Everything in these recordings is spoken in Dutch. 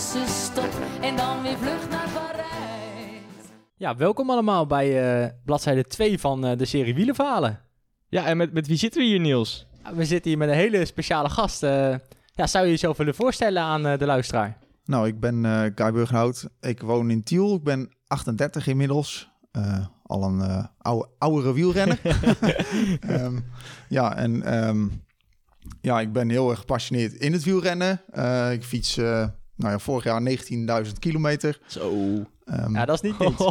tussenstop. En dan weer vlucht naar Parijs. Ja, welkom allemaal bij eh, bladzijde 2 van eh, de serie Wielerverhalen. Ja, en met, met wie zitten we hier, Niels? We zitten hier met een hele speciale gast. eh. ja, zou je jezelf willen voorstellen aan eh, de luisteraar? Nou, ik ben eh Guy Burgenhout. Ik woon in Tiel. Ik ben 38 inmiddels. Eh, al een eh oude, oudere wielrenner. Ehm, ja, en ehm, ja, ik ben heel erg gepassioneerd in het wielrennen. Eh, ik fiets eh, nou ja, vorig jaar 19.000 kilometer. Zo. Ehm, Ja, dat is niet niks.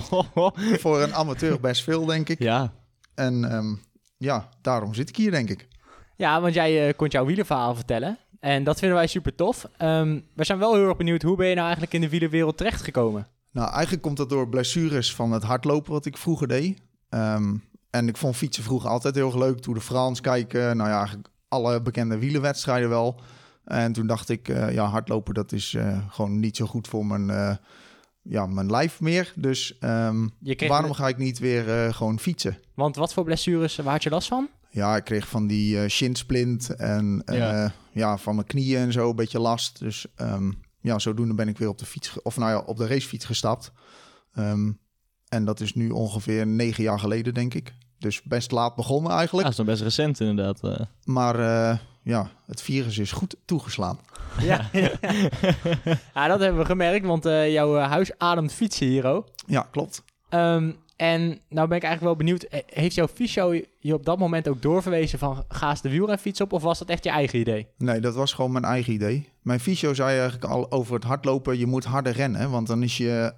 Voor een amateur best veel, denk ik. ja. En ehm, ja, daarom zit ik hier, denk ik. Ja, want jij eh, kon jouw wielerverhaal vertellen. En dat vinden wij super tof. Ehm, we zijn wel heel erg benieuwd, hoe ben je nou eigenlijk in de wielerwereld terechtgekomen? Nou, eigenlijk komt dat door blessures van het hardlopen wat ik vroeger deed. Ehm, en ik vond fietsen vroeger altijd heel erg leuk. Tour de France kijken, nou ja, eigenlijk alle bekende wielerwedstrijden wel. En toen dacht ik, eh, ja, hardlopen dat is eh, gewoon niet zo goed voor mijn, eh, ja, mijn lijf meer. Dus ehm, Je kreeg waarom ga ik niet weer eh, gewoon fietsen? Want wat voor blessures, waar had je last van? Ja, ik kreeg van die eh shinsplint en eh, Ja. ja. van mijn knieën en zo een beetje last. Dus ehm, ja, zodoende ben ik weer op de fiets, of nou ja, op de racefiets gestapt. Ehm, en dat is nu ongeveer negen jaar geleden, denk ik. Dus best laat begonnen Ja, eigenlijk. dat is nog best recent inderdaad. eh. Maar eh, ja, het virus is goed toegeslaan. Ja, ja dat hebben we gemerkt, want eh, jouw eh, huis ademt fietsen hier ook. Ja, klopt. Ehm, en nou ben ik eigenlijk wel benieuwd, eh, heeft jouw fysio je op dat moment ook doorverwezen van ga eens de wielrenfiets op of was dat echt je eigen idee? Nee, dat was gewoon mijn eigen idee. Mijn fysio zei eigenlijk al over het hardlopen, je moet harder rennen. Want dan is je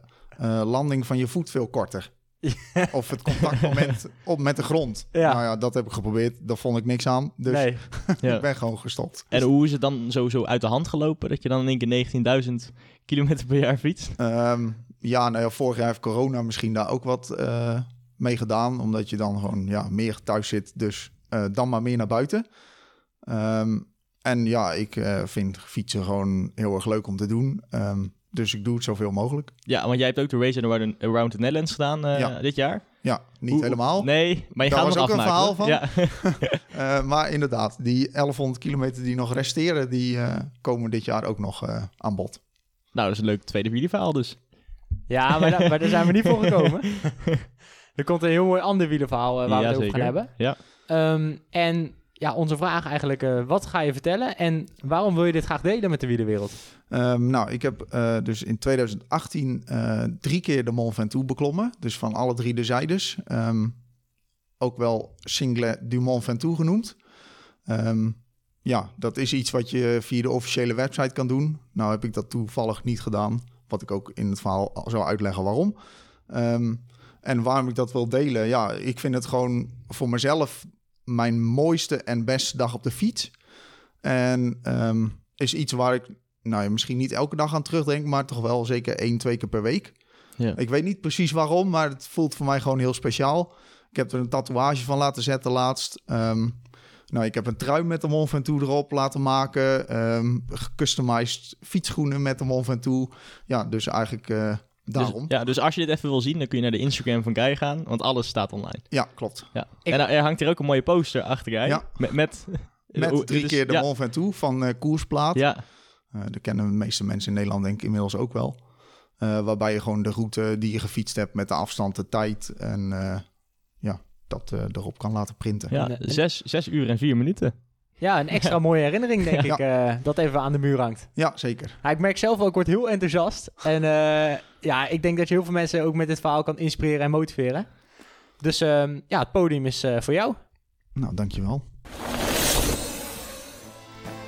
landing van je voet veel korter. Of het contactmoment op met de grond. Ja. Nou ja, dat heb ik geprobeerd. Daar vond ik niks aan. Dus nee. Ja. ik ben gewoon gestopt. En hoe is het dan sowieso uit de hand gelopen? Dat je dan in één keer 19.000 kilometer per jaar fietst? Ehm, ja, nou ja, vorig jaar heeft corona misschien daar ook wat eh mee gedaan. Omdat je dan gewoon ja, meer thuis zit. Dus eh, dan maar meer naar buiten. Ehm, en ja, ik eh, vind fietsen gewoon heel erg leuk om te doen. Ehm, dus ik doe het zoveel mogelijk. Ja, want jij hebt ook de Race Around, Around the Netherlands gedaan eh, Ja. dit jaar. Ja, niet Hoe- helemaal. Nee, maar je Daar gaat was ook een verhaal hoor. Ja. Eh, maar inderdaad, die 1100 kilometer die nog resteren, die eh, komen dit jaar ook nog eh, aan bod. nou, dat is een leuk tweede wielerverhaal dus. Ja, maar, daar, maar daar zijn we niet voor gekomen. er komt een heel mooi ander wielerverhaal eh, waar we het over gaan hebben. Ja. Ehm, en ja, onze vraag eigenlijk, eh, wat ga je vertellen en waarom wil je dit graag delen met de wielerwereld? Ehm, nou, ik heb eh, dus in 2018 eh, drie keer de Mont Ventoux beklommen. Dus van alle drie de zijdes. Ehm, ook wel Single du Mont Ventoux genoemd. Ehm, ja, dat is iets wat je via de officiële website kan doen. Nou heb ik dat toevallig niet gedaan. Wat ik ook in het verhaal al zal uitleggen waarom. En waarom ik dat wil delen? Ja, ik vind het gewoon voor mezelf mijn mooiste en beste dag op de fiets. En ehm, is iets waar ik nou ja, misschien niet elke dag aan terugdenk, maar toch wel zeker één, twee keer per week. Ja. Ik weet niet precies waarom, maar het voelt voor mij gewoon heel speciaal. Ik heb er een tatoeage van laten zetten laatst. Ehm, nou, ik heb een trui met de Mont Ventoux erop laten maken. ehm gecustomized fietsschoenen met de Mont Ventoux. Ja, dus eigenlijk eh, daarom. Dus, ja, dus als je dit even wil zien, dan kun je naar de Instagram van Guy gaan, want alles staat online. Ja, klopt. Ja. Ik- En er hangt hier ook een mooie poster achter Guy. Ja. Met, met, drie dus- keer de ja, Mont Ventoux van eh Koersplaat. Ja, Eh, dat kennen de meeste mensen in Nederland denk ik inmiddels ook wel. Eh, waarbij je gewoon de route die je gefietst hebt met de afstand, de tijd en eh, ja, dat eh, erop kan laten printen. ja En, zes, zes uur en vier minuten. Ja, een extra mooie herinnering denk Ja. ik, eh, dat even aan de muur hangt. Ja, zeker. Ja, ik merk zelf ook, ik word heel enthousiast. En eh, ja, ik denk dat je heel veel mensen ook met dit verhaal kan inspireren en motiveren. Dus ehm, ja, het podium is eh, voor jou. Nou, dankjewel.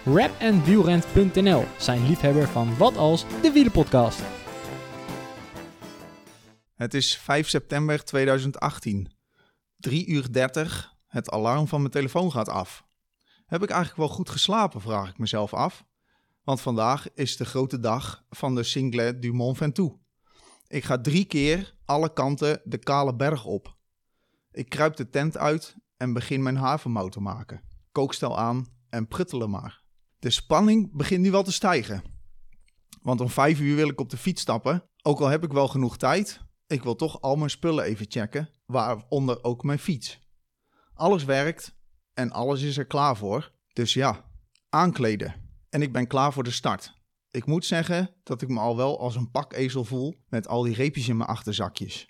Rapandwielrent.nl zijn liefhebber van Wat Als, de wielenpodcast. Het is 5 september 2018. 3 uur 30. Het alarm van mijn telefoon gaat af. Heb ik eigenlijk wel goed geslapen, vraag ik mezelf af. Want vandaag is de grote dag van de Singlet du Mont Ventoux. Ik ga drie keer alle kanten de kale berg op. Ik kruip de tent uit en begin mijn havermout te maken. Kookstel aan en pruttelen maar. De spanning begint nu wel te stijgen. Want om vijf uur wil ik op de fiets stappen. Ook al heb ik wel genoeg tijd, ik wil toch al mijn spullen even checken, waaronder ook mijn fiets. Alles werkt en alles is er klaar voor. Dus ja, aankleden. En ik ben klaar voor de start. Ik moet zeggen dat ik me al wel als een pakezel voel met al die reepjes in mijn achterzakjes.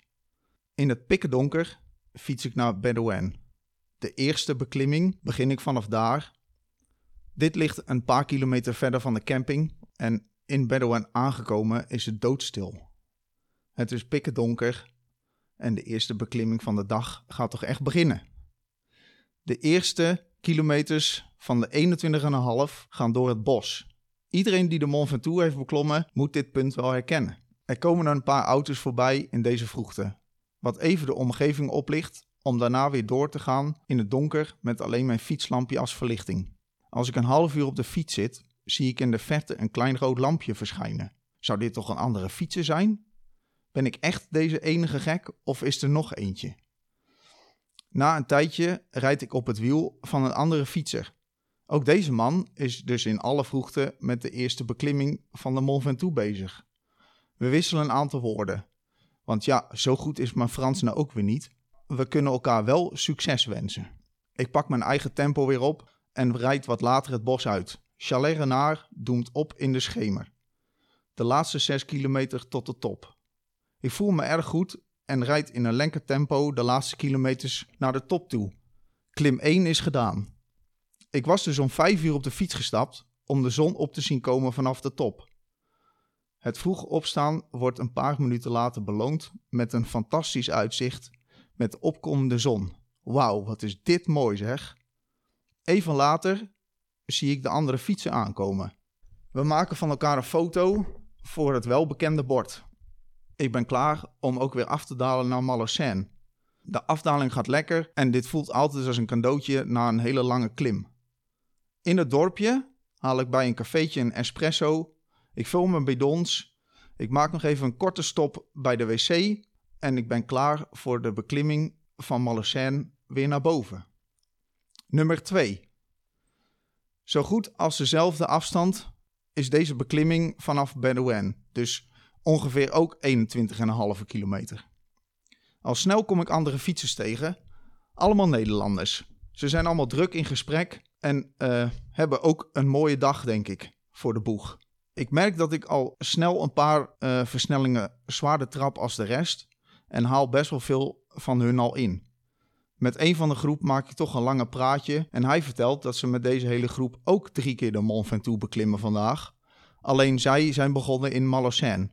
In het pikken donker fiets ik naar Bedouin. De eerste beklimming begin ik vanaf daar. Dit ligt een paar kilometer verder van de camping en in Bedouin aangekomen is het doodstil. Het is pikken donker en de eerste beklimming van de dag gaat toch echt beginnen. De eerste kilometers van de 21,5 gaan door het bos. Iedereen die de Mont Ventoux heeft beklommen, moet dit punt wel herkennen. Er komen een paar auto's voorbij in deze vroegte, wat even de omgeving oplicht om daarna weer door te gaan in het donker met alleen mijn fietslampje als verlichting. Als ik een half uur op de fiets zit, zie ik in de verte een klein rood lampje verschijnen. Zou dit toch een andere fietser zijn? Ben ik echt deze enige gek of is er nog eentje? Na een tijdje rijd ik op het wiel van een andere fietser. Ook deze man is dus in alle vroegte met de eerste beklimming van de Mont Ventoux bezig. We wisselen een aantal woorden. Want ja, zo goed is mijn Frans nou ook weer niet. We kunnen elkaar wel succes wensen. Ik pak mijn eigen tempo weer op en rijd wat later het bos uit. Chalet Renard doemt op in de schemer. De laatste 6 kilometer tot de top. Ik voel me erg goed en rijd in een lenker tempo de laatste kilometers naar de top toe. Klim 1 is gedaan. Ik was dus om 5 uur op de fiets gestapt om de zon op te zien komen vanaf de top. Het vroeg opstaan wordt een paar minuten later beloond met een fantastisch uitzicht met de opkomende zon. Wauw, wat is dit mooi zeg. Even later zie ik de andere fietsen aankomen. We maken van elkaar een foto voor het welbekende bord. Ik ben klaar om ook weer af te dalen naar Malocène. De afdaling gaat lekker en dit voelt altijd als een cadeautje na een hele lange klim. In het dorpje haal ik bij een cafeetje een espresso. Ik vul mijn bidons. Ik maak nog even een korte stop bij de wc. En ik ben klaar voor de beklimming van Malocène weer naar boven. Nummer 2. Zo goed als dezelfde afstand is deze beklimming vanaf Bedouin, dus ongeveer ook 21,5 kilometer. Al snel kom ik andere fietsers tegen, allemaal Nederlanders. Ze zijn allemaal druk in gesprek en uh, hebben ook een mooie dag, denk ik, voor de boeg. Ik merk dat ik al snel een paar uh, versnellingen zwaarder trap als de rest en haal best wel veel van hun al in. Met een van de groep maak ik toch een lange praatje en hij vertelt dat ze met deze hele groep ook drie keer de Mont Ventoux beklimmen vandaag. Alleen zij zijn begonnen in Malocène.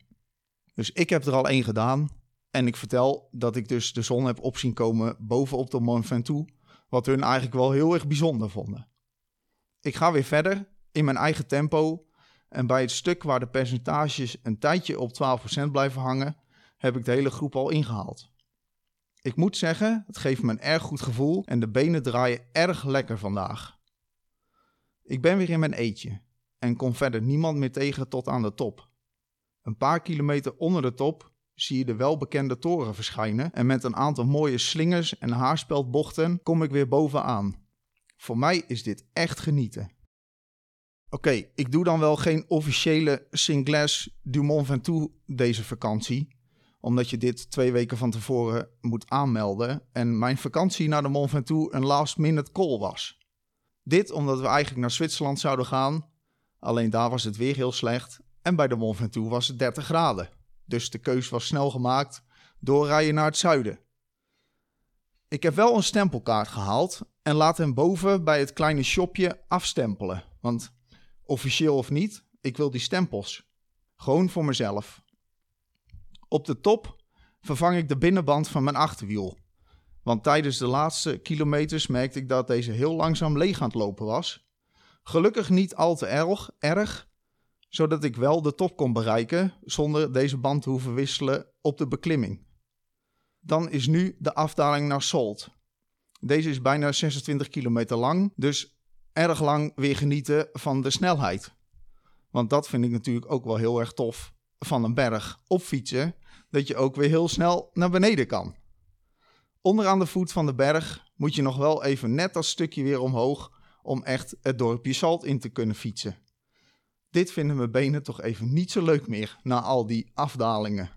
Dus ik heb er al één gedaan en ik vertel dat ik dus de zon heb opzien komen bovenop de Mont Ventoux, wat hun eigenlijk wel heel erg bijzonder vonden. Ik ga weer verder in mijn eigen tempo en bij het stuk waar de percentages een tijdje op 12% blijven hangen, heb ik de hele groep al ingehaald. Ik moet zeggen, het geeft me een erg goed gevoel en de benen draaien erg lekker vandaag. Ik ben weer in mijn eetje en kom verder niemand meer tegen tot aan de top. Een paar kilometer onder de top zie je de welbekende toren verschijnen en met een aantal mooie slingers en haarspeldbochten kom ik weer bovenaan. Voor mij is dit echt genieten. Oké, ik doe dan wel geen officiële Singles du Mont Ventoux deze vakantie, omdat je dit twee weken van tevoren moet aanmelden en mijn vakantie naar de Mont Ventoux een last minute call was. Dit omdat we eigenlijk naar Zwitserland zouden gaan, alleen daar was het weer heel slecht en bij de Mont Ventoux was het 30 graden. Dus de keus was snel gemaakt, doorrijden naar het zuiden. Ik heb wel een stempelkaart gehaald en laat hem boven bij het kleine shopje afstempelen. Want officieel of niet, ik wil die stempels. Gewoon voor mezelf. Op de top vervang ik de binnenband van mijn achterwiel. Want tijdens de laatste kilometers merkte ik dat deze heel langzaam leeg aan het lopen was. Gelukkig niet al te erg, erg zodat ik wel de top kon bereiken zonder deze band te hoeven wisselen op de beklimming. Dan is nu de afdaling naar Salt. Deze is bijna 26 kilometer lang, dus erg lang weer genieten van de snelheid. Want dat vind ik natuurlijk ook wel heel erg tof van een berg op fietsen. Dat je ook weer heel snel naar beneden kan. Onderaan de voet van de berg moet je nog wel even net dat stukje weer omhoog om echt het dorpje Salt in te kunnen fietsen. Dit vinden mijn benen toch even niet zo leuk meer na al die afdalingen.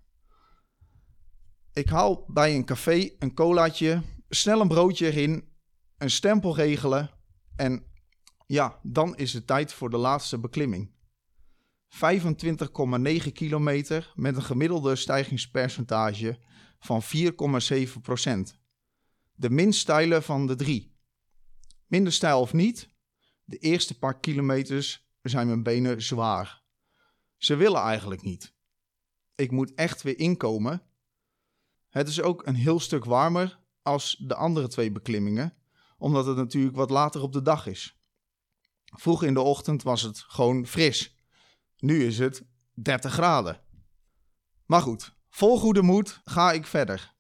Ik haal bij een café een colaatje, snel een broodje erin, een stempel regelen en ja, dan is het tijd voor de laatste beklimming. 25,9 kilometer met een gemiddelde stijgingspercentage van 4,7 procent. De minst steile van de drie. Minder stijl of niet, de eerste paar kilometers zijn mijn benen zwaar. Ze willen eigenlijk niet. Ik moet echt weer inkomen. Het is ook een heel stuk warmer als de andere twee beklimmingen, omdat het natuurlijk wat later op de dag is. Vroeg in de ochtend was het gewoon fris. Nu is het 30 graden. Maar goed, vol goede moed ga ik verder.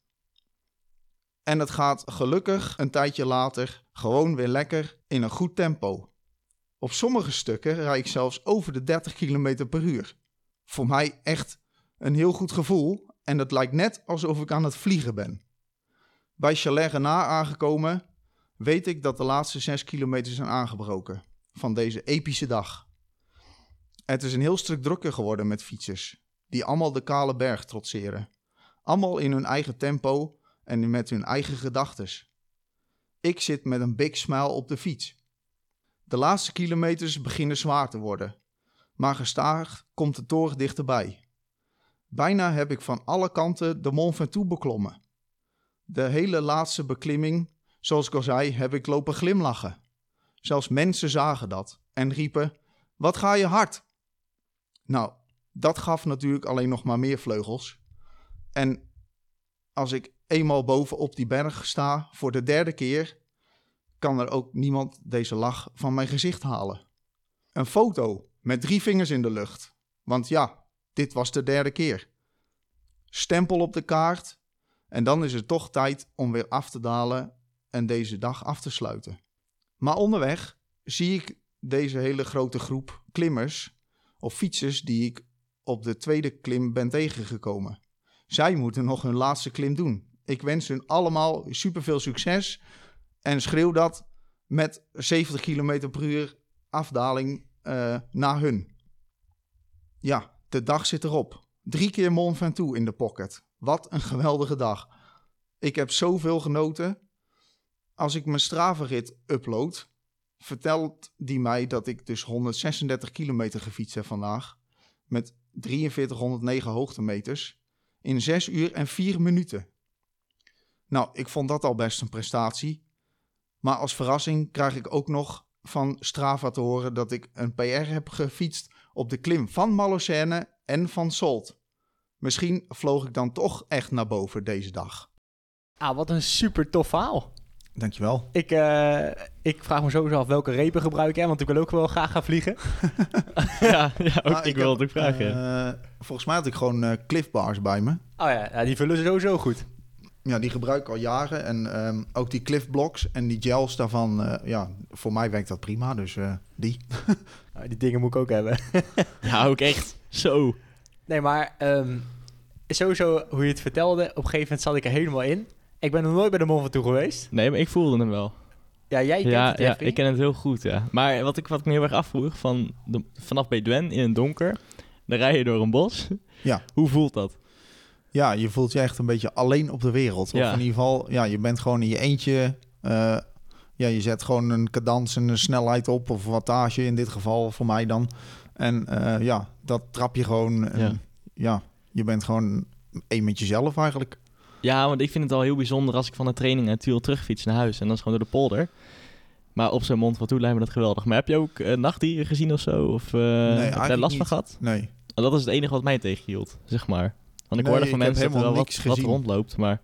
En het gaat gelukkig een tijdje later gewoon weer lekker in een goed tempo. Op sommige stukken rijd ik zelfs over de 30 km per uur. Voor mij echt een heel goed gevoel en het lijkt net alsof ik aan het vliegen ben. Bij Chalet Renard aangekomen weet ik dat de laatste 6 kilometer zijn aangebroken van deze epische dag. Het is een heel stuk drukker geworden met fietsers, die allemaal de kale berg trotseren. Allemaal in hun eigen tempo en met hun eigen gedachtes. Ik zit met een big smile op de fiets. De laatste kilometers beginnen zwaar te worden, maar gestaag komt de toren dichterbij. Bijna heb ik van alle kanten de Mont Ventoux beklommen. De hele laatste beklimming, zoals ik al zei, heb ik lopen glimlachen. Zelfs mensen zagen dat en riepen: Wat ga je hard? Nou, dat gaf natuurlijk alleen nog maar meer vleugels. En als ik eenmaal boven op die berg sta voor de derde keer, kan er ook niemand deze lach van mijn gezicht halen. Een foto met drie vingers in de lucht. Want ja, dit was de derde keer. Stempel op de kaart. En dan is het toch tijd om weer af te dalen en deze dag af te sluiten. Maar onderweg zie ik deze hele grote groep klimmers of fietsers die ik op de tweede klim ben tegengekomen. Zij moeten nog hun laatste klim doen. Ik wens hun allemaal superveel succes en schreeuw dat met 70 km per uur afdaling uh, naar hun. Ja, de dag zit erop. Drie keer Mont Ventoux in de pocket. Wat een geweldige dag. Ik heb zoveel genoten. Als ik mijn Strava-rit upload, vertelt die mij dat ik dus 136 kilometer gefietst heb vandaag. Met 4309 hoogtemeters. In 6 uur en 4 minuten. Nou, ik vond dat al best een prestatie. Maar als verrassing krijg ik ook nog van Strava te horen dat ik een PR heb gefietst op de klim van Malocène en van Solt. Misschien vloog ik dan toch echt naar boven deze dag. Ah, wat een super tof verhaal. Dankjewel. Ik, uh, ik vraag me sowieso af welke repen gebruik jij, want ik wil ook wel graag gaan vliegen. ja, ja ook, nou, ik, wil het ook vragen. Uh, volgens mij had ik gewoon uh, Cliff Bars bij me. Oh ja, ja, die vullen sowieso goed. Ja, die gebruik ik al jaren. En um, ook die Cliff Blocks en die gels daarvan, ja, voor mij werkt dat prima. Dus die. nou, die dingen moet ik ook hebben. ja, ook echt. Zo. Nee, maar um, sowieso hoe je het vertelde, op een gegeven moment zat ik er helemaal in. Ik ben nog nooit bij de Mont Ventoux geweest. Nee, maar ik voelde hem wel. Ja, jij kent ja, het, Ja, ik ken het heel goed, ja. Maar wat ik, wat ik me heel erg afvroeg, van de, vanaf Bedouin in het donker, dan rij je door een bos. Ja. Hoe voelt dat? Ja, je voelt je echt een beetje alleen op de wereld. Ja. Of in ieder geval, ja, je bent gewoon in je eentje. Uh, ja, je zet gewoon een cadans en een snelheid op, of wattage in dit geval voor mij dan. En uh, ja, dat trap je gewoon. En, Ja. ja, je bent gewoon één met jezelf eigenlijk. Ja, want ik vind het al heel bijzonder als ik van de training en Tiel terugfiets naar huis. En dat is gewoon door de polder. Maar op zo'n mond van toe lijkt me dat geweldig. Maar heb je ook uh, nachtdieren gezien of zo? Of uh, heb je daar last van gehad? Nee. Dat is het enige wat mij tegenhield, zeg maar. Want ik Nee, hoorde van ik heb mensen dat er helemaal wel niks wat, wat gezien. rondloopt. Maar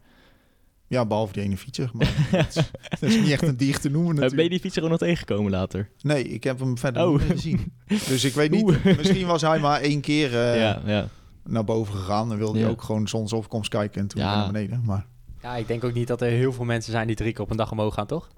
Ja, behalve die ene fietser. Maar dat, is, dat is niet echt een dier te noemen uh, ben je natuurlijk. die fietser ook nog tegengekomen later? Nee, ik heb hem verder Oh. niet meer gezien. Dus ik weet niet, Oeh. misschien was hij maar één keer eh, ja, ja. naar boven gegaan. Dan wilde Ja. hij ook gewoon zonsopkomst kijken en toen naar beneden. Maar Ja, ik denk ook niet dat er heel veel mensen zijn die drie keer op een dag omhoog gaan, toch?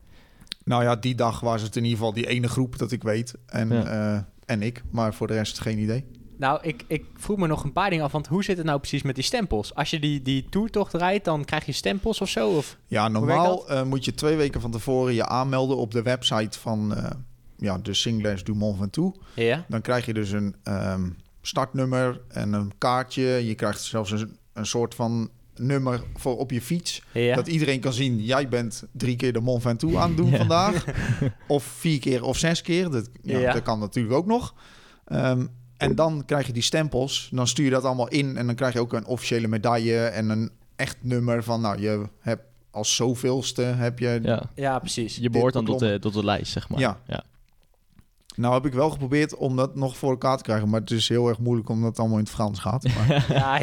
nou ja, die dag was het in ieder geval die ene groep dat ik weet. En Ja. eh, en ik. Maar voor de rest geen idee. Nou, ik, ik vroeg me nog een paar dingen af. Want hoe zit het nou precies met die stempels? Als je die, die toertocht rijdt, dan krijg je stempels of zo? Of? Ja, normaal eh, moet je twee weken van tevoren je aanmelden op de website van eh, ja, de Singles du Mont Ventoux. Ja? Dan krijg je dus een ehm, startnummer en een kaartje. Je krijgt zelfs een, een soort van nummer voor op je fiets. Ja? Dat iedereen kan zien, jij bent drie keer de Mont Ventoux aan het doen Ja. vandaag. Of vier keer of zes keer. Dat, ja, Ja. dat kan natuurlijk ook nog. Ehm, en dan krijg je die stempels. Dan stuur je dat allemaal in. En dan krijg je ook een officiële medaille en een echt nummer van... Nou, je hebt als zoveelste heb je... Ja. ja, precies. Je behoort dan tot de, tot de lijst, zeg maar. Ja. ja. Nou heb ik wel geprobeerd om dat nog voor elkaar te krijgen. Maar het is heel erg moeilijk omdat het allemaal in het Frans gaat. Maar, Ja,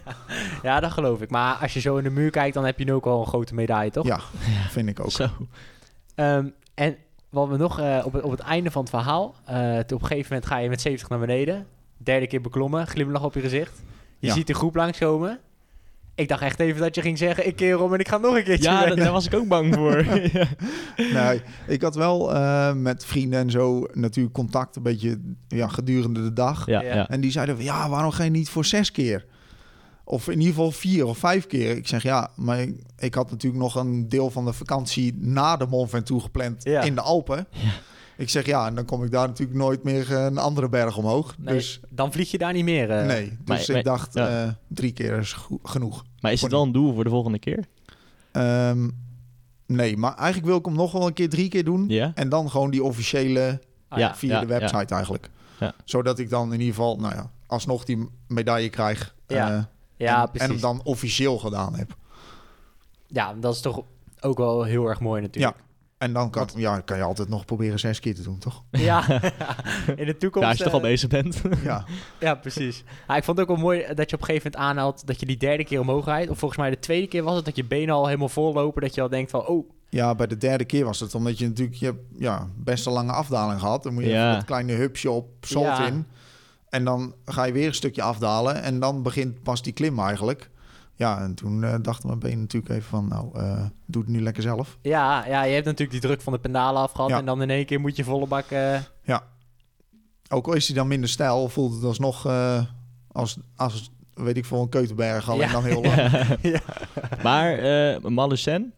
ja, dat geloof ik. Maar als je zo in de muur kijkt, dan heb je nu ook al een grote medaille, toch? ja, vind ik ook. Zo. Ehm, en wat we nog eh, op, het, op het einde van het verhaal, eh, toen op een gegeven moment ga je met 70 naar beneden, derde keer beklommen, glimlach op je gezicht. Je Ja. ziet de groep langskomen. Ik dacht echt even dat je ging zeggen, ik keer om en ik ga nog een keertje Ja, daar was ik ook bang voor. ja. Nee, ik had wel eh, met vrienden en zo natuurlijk contact een beetje ja, gedurende de dag. Ja, Ja. ja. En die zeiden van, ja, waarom ga je niet voor zes keer? Of in ieder geval vier of vijf keer. Ik zeg, ja, maar ik, ik had natuurlijk nog een deel van de vakantie na de Mont Ventoux gepland Ja. in de Alpen. Ja. Ik zeg, ja, en dan kom ik daar natuurlijk nooit meer eh, een andere berg omhoog. Nee, Dus dan vlieg je daar niet meer. eh. nee, dus maar- ik maar- dacht, ja. eh, drie keer is genoeg. Maar is het wel een doel voor de volgende keer? Ehm, nee, maar eigenlijk wil ik hem nog wel een keer drie keer doen. Ja? En dan gewoon die officiële Ah, Ja. via de website eigenlijk. Ja. Zodat ik dan in ieder geval, nou ja, alsnog die medaille krijg. Ja. eh, Ja, en, precies. en hem dan officieel gedaan heb. Ja, dat is toch ook wel heel erg mooi natuurlijk. En dan kan, ja, kan je altijd nog proberen zes keer te doen, toch? Ja, in de toekomst. Ja, als je toch al eh, bezig bent. Ja, Ja, precies. Ja, ik vond het ook wel mooi dat je op een gegeven moment aanhaalt dat je die derde keer omhoog rijdt. Of volgens mij de tweede keer was het dat je benen al helemaal vol lopen. Dat je al denkt van, oh, ja, bij de derde keer was het omdat je natuurlijk, je hebt ja, best een lange afdaling gehad. Dan moet je Ja. even dat kleine hupsje op zalt Ja. in. En dan ga je weer een stukje afdalen. En dan begint pas die klim eigenlijk. Ja, en toen eh, dachten mijn benen natuurlijk even van, nou, eh, doe het nu lekker zelf. ja, ja, je hebt natuurlijk die druk van de pendalen afgehad. Ja. En dan in één keer moet je volle bak... eh, Ook al is hij dan minder stijl, voelt het alsnog eh, als, als, weet ik veel, een Keutenberg. Alleen Ja. dan heel lang. ja. Maar uh, Malusen,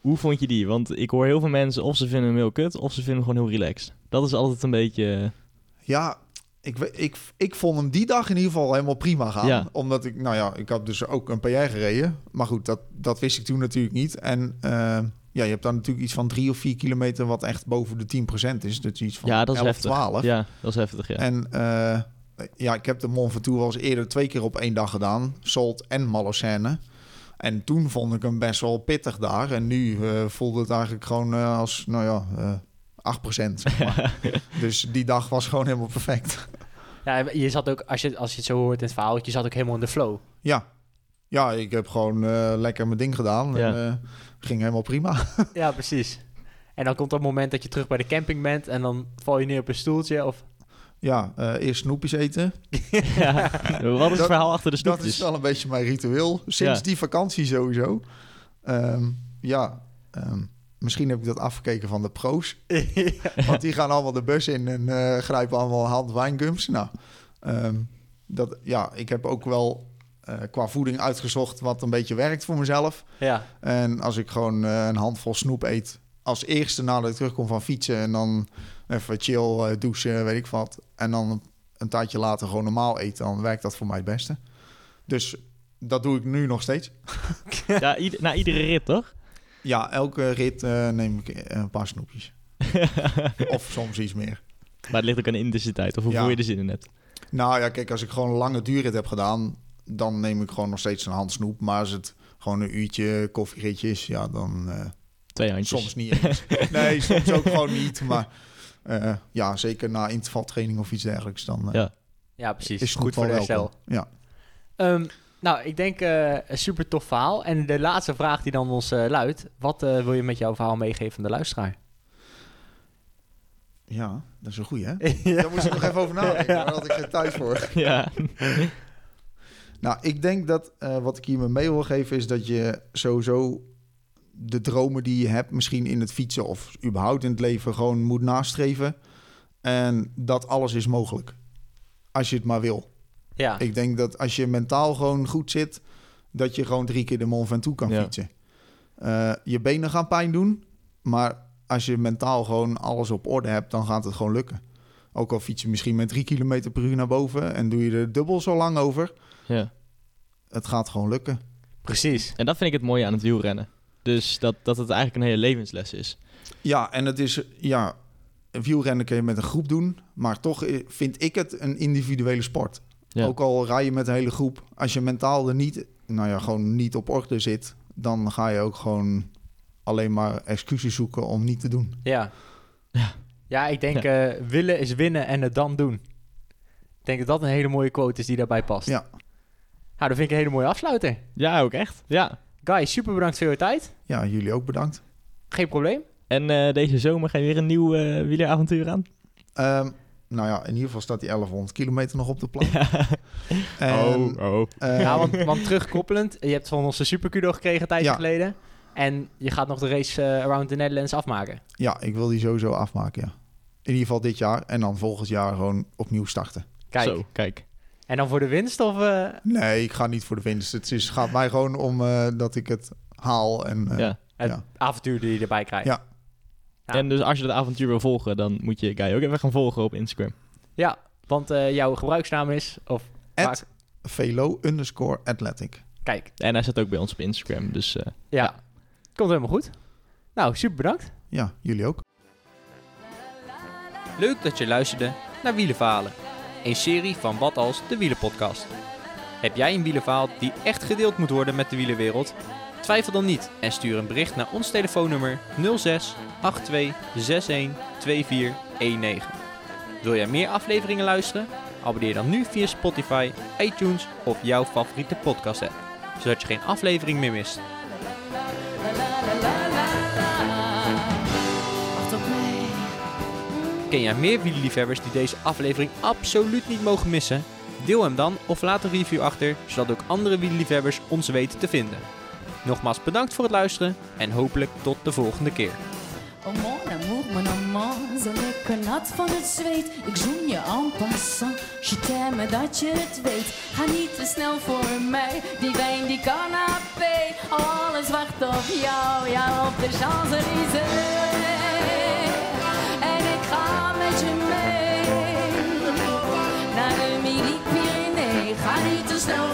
hoe vond je die? Want ik hoor heel veel mensen of ze vinden hem heel kut, of ze vinden hem gewoon heel relaxed. Dat is altijd een beetje... Ja, ik, ik, ik vond hem die dag in ieder geval helemaal prima gaan. Ja. Omdat ik, nou ja, ik had dus ook een PR gereden. Maar goed, dat, dat wist ik toen natuurlijk niet. En eh, ja, je hebt dan natuurlijk iets van drie of vier kilometer wat echt boven de 10% is. Is iets van ja, dat is 11, heftig. 12. Ja, dat is heftig, ja. En eh, ja, ik heb de Mont Ventoux wel eens eerder twee keer op één dag gedaan. Salt en Malocène. En toen vond ik hem best wel pittig daar. En nu eh, voelde het eigenlijk gewoon als, nou ja, 8%. Zeg maar. dus die dag was gewoon helemaal perfect. ja, je zat ook, als je, als je het zo hoort in het verhaal, je zat ook helemaal in de flow. Ja. Ja, ik heb gewoon eh, lekker mijn ding gedaan. Ja. En, eh, ging helemaal prima. ja, precies. En dan komt dat moment dat je terug bij de camping bent en dan val je neer op een stoeltje of... ja, eh, eerst snoepjes eten. ja. Wat is het Dat- verhaal achter de Dat snoepjes? is wel een beetje mijn ritueel. Sinds Ja. die vakantie sowieso. Ehm, ja, ehm, misschien heb ik dat afgekeken van de pro's. Want die gaan allemaal de bus in en eh, grijpen allemaal handwijngums. Nou, ehm, dat, ja, ik heb ook wel eh, qua voeding uitgezocht wat een beetje werkt voor mezelf. ja, En als ik gewoon eh, een handvol snoep eet als eerste nadat ik terugkom van fietsen en dan even chill douchen, weet ik wat. En dan een tijdje later gewoon normaal eten, dan werkt dat voor mij het beste. Dus dat doe ik nu nog steeds. Ja, ieder- na iedere rit, toch? Ja, elke rit eh, neem ik eh, een paar snoepjes. of soms iets meer. Maar het ligt ook aan de intensiteit, of hoe Ja. voel je er zin in hebt. Nou ja, kijk, als ik gewoon een lange duurrit heb gedaan, dan neem ik gewoon nog steeds een hand snoep. Maar als het gewoon een uurtje koffieritje is, ja, dan eh, Twee handjes. soms niet eens. nee, soms ook gewoon niet. Maar eh, ja, zeker na intervaltraining of iets dergelijks, dan eh, Ja. ja precies. is Goed voor de herstel. Ja. Ehm, nou, ik denk eh, een super tof verhaal. En de laatste vraag die dan ons eh, luidt. Wat eh, wil je met jouw verhaal meegeven aan de luisteraar? ja, dat is een goeie, hè? ja. Daar moest ik nog even over nadenken. Daar had ik geen tijd voor. Ja. Nou, ik denk dat wat ik hiermee mee wil geven is dat je sowieso de dromen die je hebt, misschien in het fietsen of überhaupt in het leven, gewoon moet nastreven. En dat alles is mogelijk. Als je het maar wil. Ja, Ik denk dat als je mentaal gewoon goed zit, dat je gewoon drie keer de Mont Ventoux kan Ja. fietsen. Eh, je benen gaan pijn doen, maar als je mentaal gewoon alles op orde hebt, dan gaat het gewoon lukken. Ook al fiets je misschien met drie kilometer per uur naar boven en doe je er dubbel zo lang over, Ja. het gaat gewoon lukken. precies. En dat vind ik het mooie aan het wielrennen. Dus dat, dat het eigenlijk een hele levensles is. Ja, en het is, ja, wielrennen kun je met een groep doen, maar toch i- vind ik het een individuele sport. Ja. Ook al rij je met een hele groep, als je mentaal er niet, nou ja, gewoon niet op orde zit, dan ga je ook gewoon alleen maar excuses zoeken om niet te doen. Ja. Ja. Ja, ik denk eh, willen is winnen en het dan doen. Ik denk dat dat een hele mooie quote is die daarbij past. Ja. Nou, dat vind ik een hele mooie afsluiter. Ja, ook echt. Ja. Guy, super bedankt voor je tijd. Ja, jullie ook bedankt. Geen probleem. En eh, deze zomer ga je weer een nieuw eh wieleravontuur aan? Ehm, nou ja, in ieder geval staat die 1100 kilometer nog op de plan. En, oh. eh, ja, want, want terugkoppelend, je hebt van ons de Supercudo gekregen een tijdje Ja. geleden. En je gaat nog de race eh, Around the Netherlands afmaken. ja, ik wil die sowieso afmaken, ja. In ieder geval dit jaar en dan volgend jaar gewoon opnieuw starten. Kijk. Zo, kijk. En dan voor de winst of... eh, Nee, ik ga niet voor de winst. Het is, gaat mij gewoon om eh, dat ik het haal. En, eh, ja. het Ja. avontuur die je erbij krijgt. Ja. Ja. En dus als je dat avontuur wil volgen, dan moet je Guy ook even gaan volgen op Instagram. Ja, want eh, jouw gebruiksnaam is... Of, At Velo underscore athletic. kijk, En hij zit ook bij ons op Instagram, dus eh, ja. Komt helemaal goed. Nou, super bedankt. Ja, jullie ook. Leuk dat je luisterde naar Wielenverhalen. Een serie van Wat Als de Wielenpodcast. Heb jij een wielenverhaal die echt gedeeld moet worden met de wielenwereld? Twijfel dan niet en stuur een bericht naar ons telefoonnummer 06 82 61 2419. Wil jij meer afleveringen luisteren? Abonneer dan nu via Spotify, iTunes of jouw favoriete podcast app, zodat je geen aflevering meer mist. Ken jij meer wielerliefhebbers die deze aflevering absoluut niet mogen missen? Deel hem dan of laat een review achter, zodat ook andere wielerliefhebbers ons weten te vinden. Nogmaals bedankt voor het luisteren en hopelijk tot de volgende keer. Oh mon amour, mon amant, zo lekker nat van het zweet. Ik zoen je en passant, je t'aime dat je het weet. Ga niet te snel voor mij, die wijn, die canapé. Alles wacht op jou, jou op de Champs-Élysées. En ik ga met je mee, naar de Midi-Pyrénées. Ga niet te snel